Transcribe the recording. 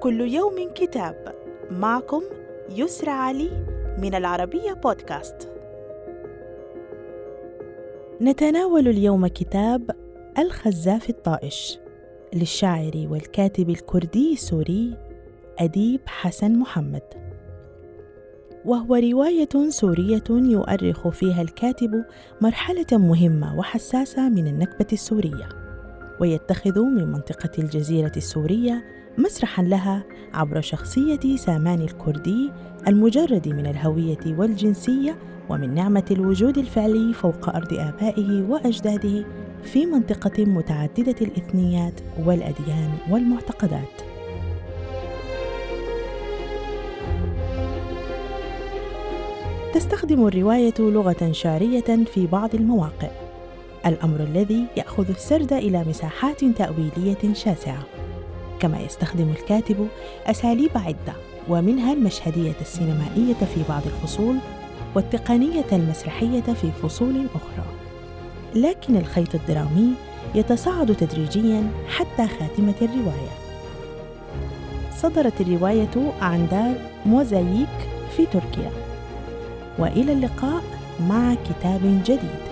كل يوم كتاب. معكم يسرى علي من العربية بودكاست. نتناول اليوم كتاب الخزاف الطائش للشاعر والكاتب الكردي السوري أديب حسن محمد. وهو رواية سورية يؤرخ فيها الكاتب مرحلة مهمة وحساسة من النكبة السورية. ويتخذ من منطقة الجزيرة السورية مسرحا لها عبر شخصية سامان الكردي المجرد من الهوية والجنسية ومن نعمة الوجود الفعلي فوق أرض آبائه وأجداده في منطقة متعددة الإثنيات والأديان والمعتقدات. تستخدم الرواية لغة شعرية في بعض المواقع، الأمر الذي يأخذ السرد إلى مساحات تأويلية شاسعة. كما يستخدم الكاتب أساليب عدة ومنها المشهدية السينمائية في بعض الفصول والتقنية المسرحية في فصول أخرى. لكن الخيط الدرامي يتصاعد تدريجيا حتى خاتمة الرواية. صدرت الرواية عن دار موزاييك في تركيا. وإلى اللقاء مع كتاب جديد.